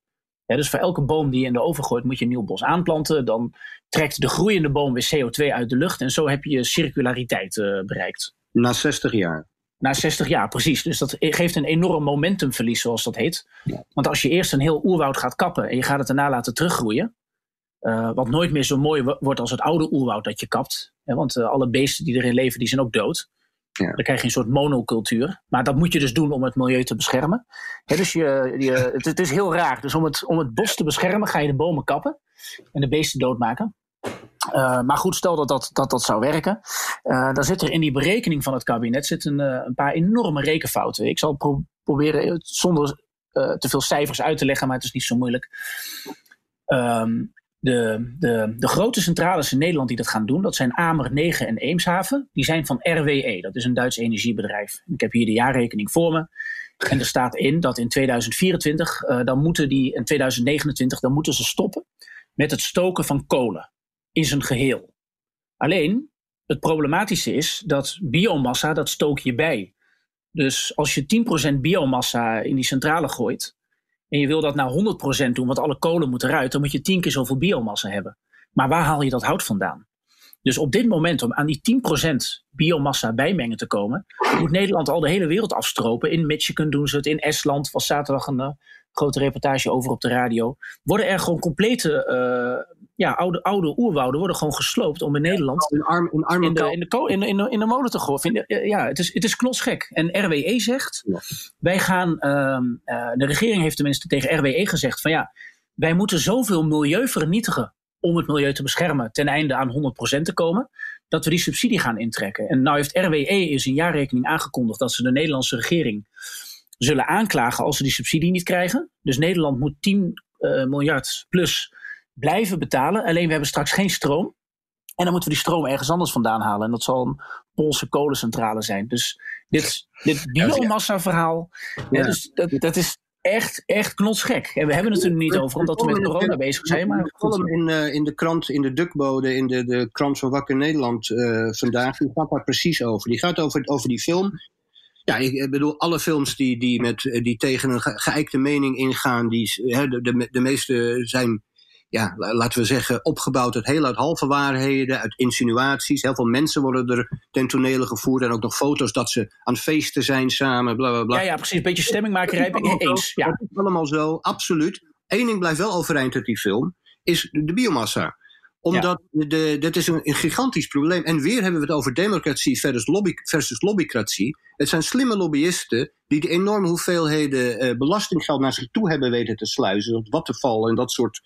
dus voor elke boom die je in de oven gooit, moet je een nieuw bos aanplanten. Dan trekt de groeiende boom weer CO2 uit de lucht. En zo heb je circulariteit uh, bereikt. Na 60 jaar. Na 60 jaar, precies. Dus dat geeft een enorm momentumverlies, zoals dat heet. Want als je eerst een heel oerwoud gaat kappen en je gaat het daarna laten teruggroeien, wat nooit meer zo mooi wordt als het oude oerwoud dat je kapt. Hè, want uh, alle beesten die erin leven, die zijn ook dood. Ja. Dan krijg je een soort monocultuur. Maar dat moet je dus doen om het milieu te beschermen. Dus je, je, het, het, is heel raar. Dus om het, om het bos te beschermen ga je de bomen kappen en de beesten doodmaken. Uh, maar goed, stel dat dat, dat, dat zou werken. dan zit er in die berekening van het kabinet zit een, een paar enorme rekenfouten. Ik zal pro proberen zonder te veel cijfers uit te leggen, maar het is niet zo moeilijk. Um, de, de, de grote centrales in Nederland die dat gaan doen, dat zijn Amer, 9 en Eemshaven. Die zijn van RWE, dat is een Duits energiebedrijf. Ik heb hier de jaarrekening voor me. En er staat in dat in 2024, uh, eh, dan moeten die, in 2029, dan moeten ze stoppen met het stoken van kolen in zijn geheel. Alleen, het problematische is dat biomassa, dat stook je bij. Dus als je 10% biomassa in die centrale gooit, en je wil dat naar 100% doen, want alle kolen moeten eruit, dan moet je tien keer zoveel biomassa hebben. Maar waar haal je dat hout vandaan? Dus op dit moment, om aan die 10% biomassa bijmengen te komen, moet Nederland al de hele wereld afstropen. In Michigan doen ze het, in Estland was zaterdag een uh, grote reportage over op de radio. Worden er gewoon complete uh, ja, oude, oude oerwouden worden gewoon gesloopt om in Nederland in, arm, in, arme in, de, in, de, in, de, in, de, in de molen te gooien. Ja, het is, het is knotsgek. En RWE zegt, ja. wij gaan, uh, uh, de regering heeft tenminste tegen RWE gezegd van ja, wij moeten zoveel milieu vernietigen om het milieu te beschermen ten einde aan 100% te komen, dat we die subsidie gaan intrekken. En nou heeft RWE in zijn jaarrekening aangekondigd dat ze de Nederlandse regering zullen aanklagen als ze die subsidie niet krijgen. Dus Nederland moet 10 uh, miljard plus blijven betalen. Alleen we hebben straks geen stroom. En dan moeten we die stroom ergens anders vandaan halen. En dat zal een Poolse kolencentrale zijn. Dus dit, dit biomassa-verhaal, ja. dus dat, dat is echt, echt knotsgek. En we hebben het er niet over, omdat we met corona bezig zijn. Maar column in, uh, in de krant, in de Dukbode, in de, de krant van Wakker Nederland uh, vandaag, die gaat daar precies over. Die gaat over, over die film. Ja, ik bedoel, alle films die, die, met, die tegen een geëikte mening ingaan, die, de, de, de meeste zijn ja, laten we zeggen, opgebouwd uit heel uit halve waarheden, uit insinuaties. Heel veel mensen worden er ten tonele gevoerd. En ook nog foto's dat ze aan feesten zijn samen, bla bla bla. Ja, ja precies. Een beetje stemmingmakerij ben ik eens. Ja. Dat is allemaal zo, absoluut. Eén ding blijft wel overeind uit die film, is de biomassa omdat ja. de, dat is een, een, gigantisch probleem. En weer hebben we het over democratie versus, lobby, versus lobbycratie. Het zijn slimme lobbyisten die de enorme hoeveelheden uh, belastinggeld naar zich toe hebben weten te sluizen. Wattenval en dat soort,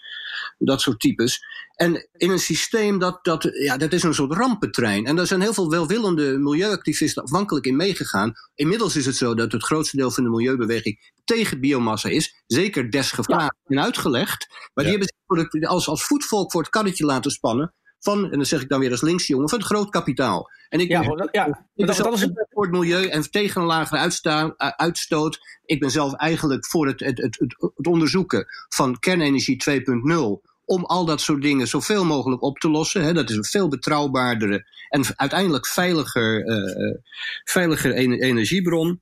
dat soort types. En in een systeem dat, dat, ja, dat is een soort rampentrein. En daar zijn heel veel welwillende milieuactivisten afhankelijk in meegegaan. Inmiddels is het zo dat het grootste deel van de milieubeweging tegen biomassa is. Zeker desgevraagd en uitgelegd. Maar die hebben zich als, als voetvolk voor het karretje laten spannen van, en dan zeg ik dan weer als linksjongen, van het groot kapitaal. En ik, ja, ben, ja, ik ben dat, is het... voor het milieu en tegen een lagere uitstoot. Ik ben zelf eigenlijk voor het, het, het, het onderzoeken van kernenergie 2.0 om al dat soort dingen zoveel mogelijk op te lossen. Hè. Dat is een veel betrouwbaardere en uiteindelijk veiliger, uh, veiliger energiebron.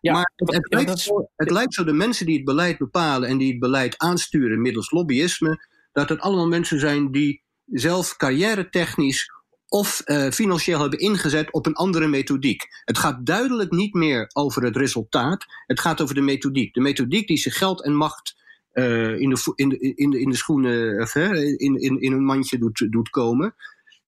Ja, maar het, het, lijkt het lijkt zo de mensen die het beleid bepalen en die het beleid aansturen middels lobbyisme, dat het allemaal mensen zijn die zelf carrière technisch of uh, financieel hebben ingezet op een andere methodiek. Het gaat duidelijk niet meer over het resultaat, het gaat over de methodiek. De methodiek die ze geld en macht uh, in, de, in, de, in, de, in de schoenen, in, in, in een mandje doet, doet komen.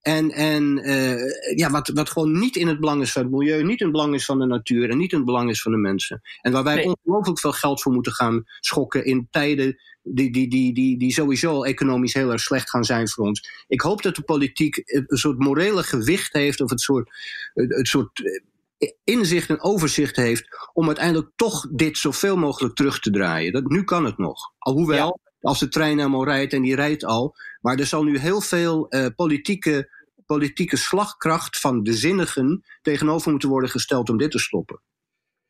En, en uh, ja, wat, wat gewoon niet in het belang is van het milieu, niet in het belang is van de natuur en niet in het belang is van de mensen. En waar wij nee. ongelooflijk veel geld voor moeten gaan schokken in tijden die, die, die, die, die sowieso economisch heel erg slecht gaan zijn voor ons. Ik hoop dat de politiek een soort morele gewicht heeft, of het soort, het soort eh, inzicht en overzicht heeft, om uiteindelijk toch dit zoveel mogelijk terug te draaien. Dat, nu kan het nog. Alhoewel, ja. Als de trein helemaal rijdt en die rijdt al, maar er zal nu heel veel uh, politieke, politieke slagkracht van de zinnigen tegenover moeten worden gesteld om dit te stoppen.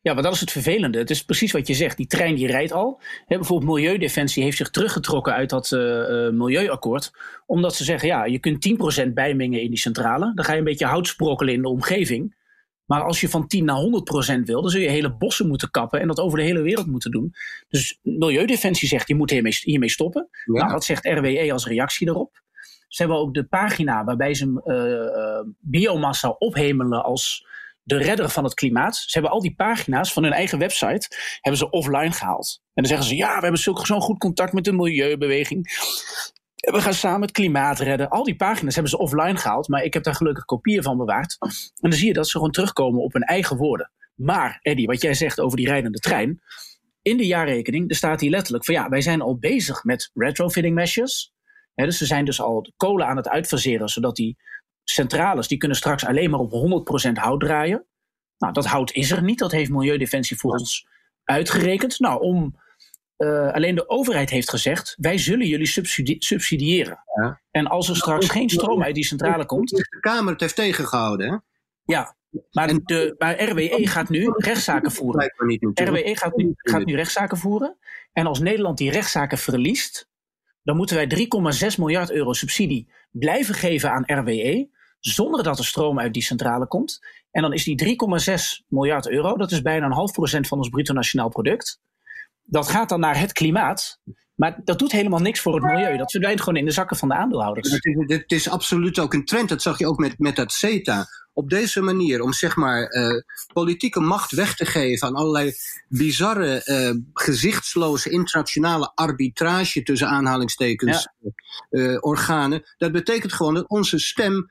Ja, maar dat is het vervelende. Het is precies wat je zegt. Die trein die rijdt al. Bijvoorbeeld Milieudefensie heeft zich teruggetrokken uit dat uh, uh, milieuakkoord. Omdat ze zeggen, ja, je kunt 10% bijmengen in die centrale. Dan ga je een beetje hout sprokkelen in de omgeving. Maar als je van 10 naar 100% wil, dan zul je hele bossen moeten kappen en dat over de hele wereld moeten doen. Dus Milieudefensie zegt, je moet hiermee, hiermee stoppen. Ja. Nou, wat zegt RWE als reactie daarop? Ze hebben ook de pagina waarbij ze uh, biomassa ophemelen als de redder van het klimaat. Ze hebben al die pagina's van hun eigen website hebben ze offline gehaald. En dan zeggen ze, ja, we hebben zo'n goed contact met de milieubeweging. We gaan samen het klimaat redden. Al die pagina's hebben ze offline gehaald, maar ik heb daar gelukkig kopieën van bewaard. En dan zie je dat ze gewoon terugkomen op hun eigen woorden. Maar, Eddie, wat jij zegt over die rijdende trein. In de jaarrekening er staat hier letterlijk van ja, wij zijn al bezig met retrofitting measures. He, dus ze zijn dus al de kolen aan het uitfaseren, zodat die centrales die kunnen straks alleen maar op 100% hout draaien. Nou, dat hout is er niet. Dat heeft Milieudefensie voor ons uitgerekend. Nou, om, uh, alleen de overheid heeft gezegd: wij zullen jullie subsidie subsidiëren. Ja. En als er straks geen stroom uit die centrale komt. De Kamer het heeft tegengehouden, hè? Ja, maar, de, maar RWE gaat nu rechtszaken voeren. RWE gaat nu, gaat nu rechtszaken voeren. En als Nederland die rechtszaken verliest, dan moeten wij 3,6 miljard euro subsidie blijven geven aan RWE zonder dat er stroom uit die centrale komt. En dan is die 3,6 miljard euro, dat is bijna een half procent van ons bruto nationaal product. Dat gaat dan naar het klimaat. Maar dat doet helemaal niks voor het milieu. Dat verdwijnt gewoon in de zakken van de aandeelhouders. Het is, het is absoluut ook een trend. Dat zag je ook met, met dat CETA. Op deze manier, om zeg maar uh, politieke macht weg te geven aan allerlei bizarre, uh, gezichtsloze internationale arbitrage tussen aanhalingstekens ja. uh, organen. Dat betekent gewoon dat onze stem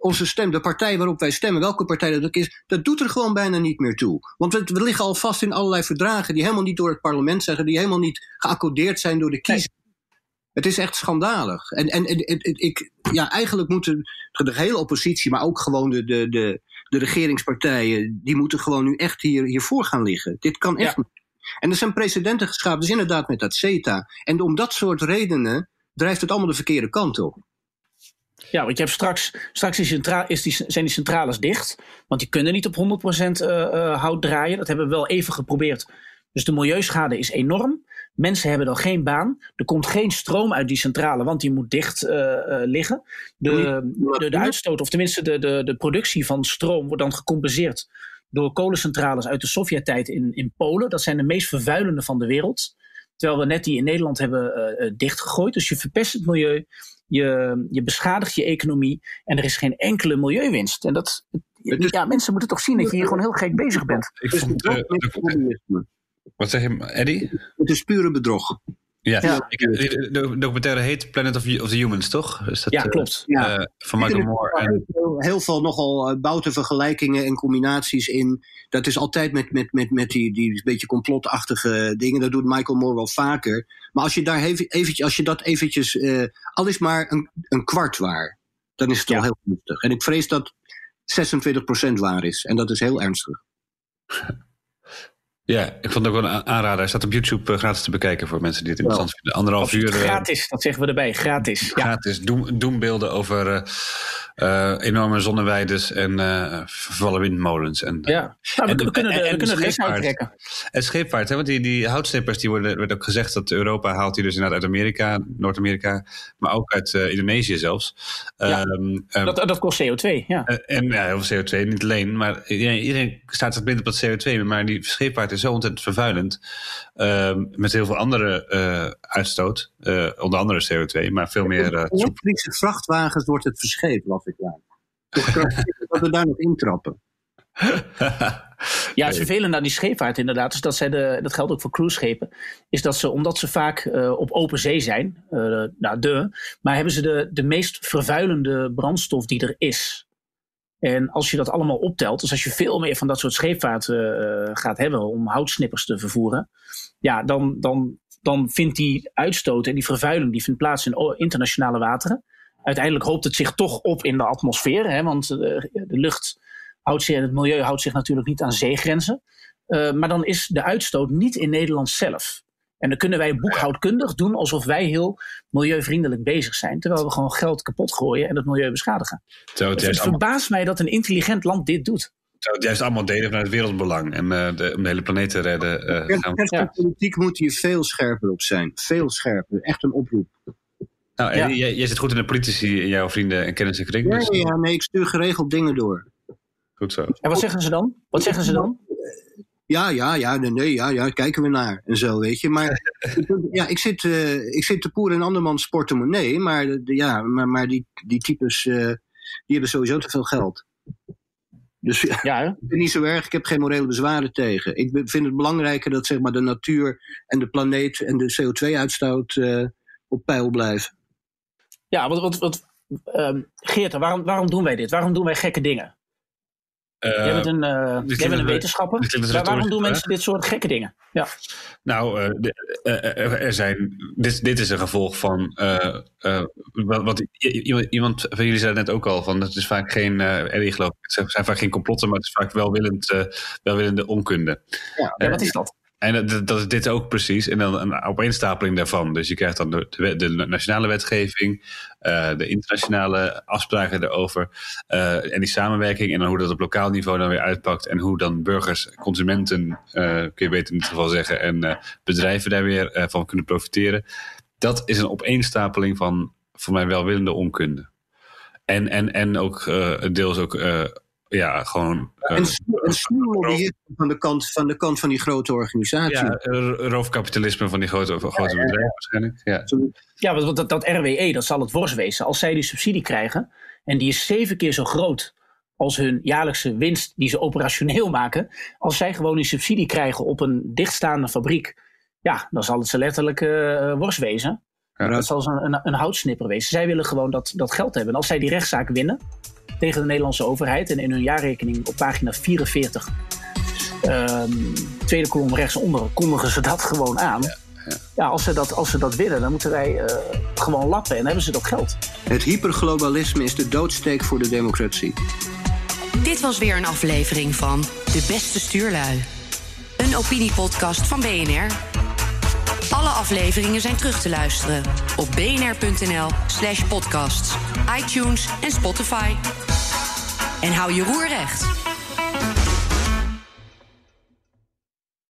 onze stem, de partij waarop wij stemmen, welke partij dat ook is, dat doet er gewoon bijna niet meer toe. Want we, we liggen al vast in allerlei verdragen die helemaal niet door het parlement zeggen, die helemaal niet geaccordeerd zijn door de kiezer. Het is echt schandalig. En, en, en, en, ik, ja, eigenlijk moeten de hele oppositie, maar ook gewoon de, de, de, de regeringspartijen, die moeten gewoon nu echt hier, hiervoor gaan liggen. Dit kan echt ja. niet. En er zijn precedenten geschapen, dus inderdaad met dat CETA. En om dat soort redenen drijft het allemaal de verkeerde kant op. Ja, want je hebt straks, straks is die is die, zijn die centrales dicht. Want die kunnen niet op 100% uh, uh, hout draaien. Dat hebben we wel even geprobeerd. Dus de milieuschade is enorm. Mensen hebben dan geen baan. Er komt geen stroom uit die centrale, want die moet dicht uh, uh, liggen. De, de, de, uitstoot, of tenminste de, de, de productie van stroom, wordt dan gecompenseerd door kolencentrales uit de Sovjet-tijd in, in Polen. Dat zijn de meest vervuilende van de wereld. Terwijl we net die in Nederland hebben uh, dichtgegooid. Dus je verpest het milieu, je, je beschadigt je economie en er is geen enkele milieuwinst. En dat, ja, mensen moeten toch zien dat je hier gewoon heel gek bezig bent. Ik vond, uh, wat zeg je, Eddie? Het is pure bedrog. Ja, ja. Ik, de documentaire heet Planet of, of the Humans, toch? Is dat, ja, klopt. Uh, ja. van Michael Moore. En... Heel veel nogal bouten vergelijkingen en combinaties in. Dat is altijd met, met, met, met die, die beetje complotachtige dingen. Dat doet Michael Moore wel vaker. Maar als je, daar eventjes, als je dat eventjes, uh, al is maar een, een kwart waar, dan is het al heel gunstig. En ik vrees dat 26% waar is. En dat is heel ernstig. Ja, ik vond het ook wel een aanrader. Hij staat op YouTube uh, gratis te bekijken voor mensen die het interessant vinden. Anderhalf uur. Gratis, dat zeggen we erbij. Gratis. Gratis. Doem, doembeelden over uh, enorme zonneweiden en uh, vervallen windmolens. En, ja, nou, we, kunnen de, en, we kunnen de les uittrekken. En scheepvaart, hè, want die, die houtsnippers, die worden, werd ook gezegd dat Europa haalt die dus inderdaad uit Amerika, Noord-Amerika, maar ook uit Indonesië zelfs. Ja, um, dat, dat kost CO2, ja. en ja, heel veel CO2, niet alleen, maar iedereen staat er binnen op dat CO2, maar die scheepvaart is zo ontzettend vervuilend. Um, met heel veel andere uitstoot, onder andere CO2, maar veel meer... elektrische vrachtwagens wordt het verscheept, las ik daar. dat we daar nog intrappen. ja, het vervelende aan die scheepvaart inderdaad, is dat zij de, dat geldt ook voor cruiseschepen, is dat ze, omdat ze vaak uh, op open zee zijn, uh, nou de, maar hebben ze de, de meest vervuilende brandstof die er is. En als je dat allemaal optelt, dus als je veel meer van dat soort scheepvaart uh, gaat hebben om houtsnippers te vervoeren, ja, dan, dan, dan vindt die uitstoot en die vervuiling die vindt plaats in internationale wateren uiteindelijk hoopt het zich toch op in de atmosfeer. Hè, want de, eh, de lucht houdt zich, het milieu houdt zich natuurlijk niet aan zeegrenzen. Uh, maar dan is de uitstoot niet in Nederland zelf. En dan kunnen wij boekhoudkundig doen alsof wij heel milieuvriendelijk bezig zijn. Terwijl we gewoon geld kapot gooien en het milieu beschadigen. het, het verbaast mij dat een intelligent land dit doet. Zou het juist allemaal delen vanuit het wereldbelang en uh, de, om de hele planeet te redden. Uh, ja, politiek moet hier veel scherper op zijn. Veel scherper. Echt een oproep. Nou, ja. jij, jij, zit goed in de politici, jouw vrienden en kennis en kring. Ja, dus- ja, nee, ik stuur geregeld dingen door. Goed zo. En wat zeggen ze dan? Wat zeggen ze dan? Ja, ja, ja, nee, ja, ja, kijken we naar en zo, weet je. Maar ja, ik zit, uh, ik zit te poer in andermans portemonnee, maar, de, ja, maar, maar die, die types, uh, die hebben sowieso te veel geld. Dus ja, ja niet zo erg, ik heb geen morele bezwaren tegen. Ik vind het belangrijker dat zeg maar, de natuur en de planeet en de CO2-uitstoot uh, op peil blijven. Ja, wat, wat, wat um, Geert, waarom, waarom doen wij dit? Waarom doen wij gekke dingen? Uh, jij bent een, uh, jij bent een wetenschapper. Maar waarom doen mensen dit soort gekke dingen? Ja. Nou, uh, de, er zijn, dit, dit is een gevolg van. wat, wat, iemand van jullie zei net ook al: van het is vaak geen. Geloof het zijn vaak geen complotten, maar het is vaak welwillend, welwillende onkunde. Ja, ja wat is dat? En dat, is dit ook precies. En dan een opeenstapeling daarvan. Dus je krijgt dan de, nationale wetgeving, uh, de internationale afspraken erover. Uh, en die samenwerking. En dan hoe dat op lokaal niveau dan weer uitpakt. En hoe dan burgers, consumenten, uh, kun je beter in dit geval zeggen. En bedrijven daar weer van kunnen profiteren. Dat is een opeenstapeling van voor mij welwillende onkunde. En, en, en ook deels ook ja, gewoon. Uh, en, en van de, kant, van de kant van die grote organisatie. Ja, roofkapitalisme van die grote, grote bedrijven waarschijnlijk. Ja, ja want dat, dat RWE, dat zal het worst wezen. Als zij die subsidie krijgen, en die is zeven keer zo groot als hun jaarlijkse winst die ze operationeel maken. Als zij gewoon die subsidie krijgen op een dichtstaande fabriek, ja, dan zal het ze letterlijk uh, worst wezen. Ja. Dat zal een, een, een houtsnipper wezen. Zij willen gewoon dat, dat geld hebben. En als zij die rechtszaak winnen, tegen de Nederlandse overheid. En in hun jaarrekening op pagina 44, um, ehm, tweede kolom rechtsonder, kondigen ze dat gewoon aan. Ja, ja. ja, als, ze dat, als ze dat willen, dan moeten wij uh, gewoon lappen en hebben ze dat geld. Het hyperglobalisme is de doodsteek voor de democratie. Dit was weer een aflevering van De Beste Stuurlui. Een opiniepodcast van BNR. Alle afleveringen zijn terug te luisteren op bnr.nl/slash podcasts, iTunes en Spotify. En hou je roer recht.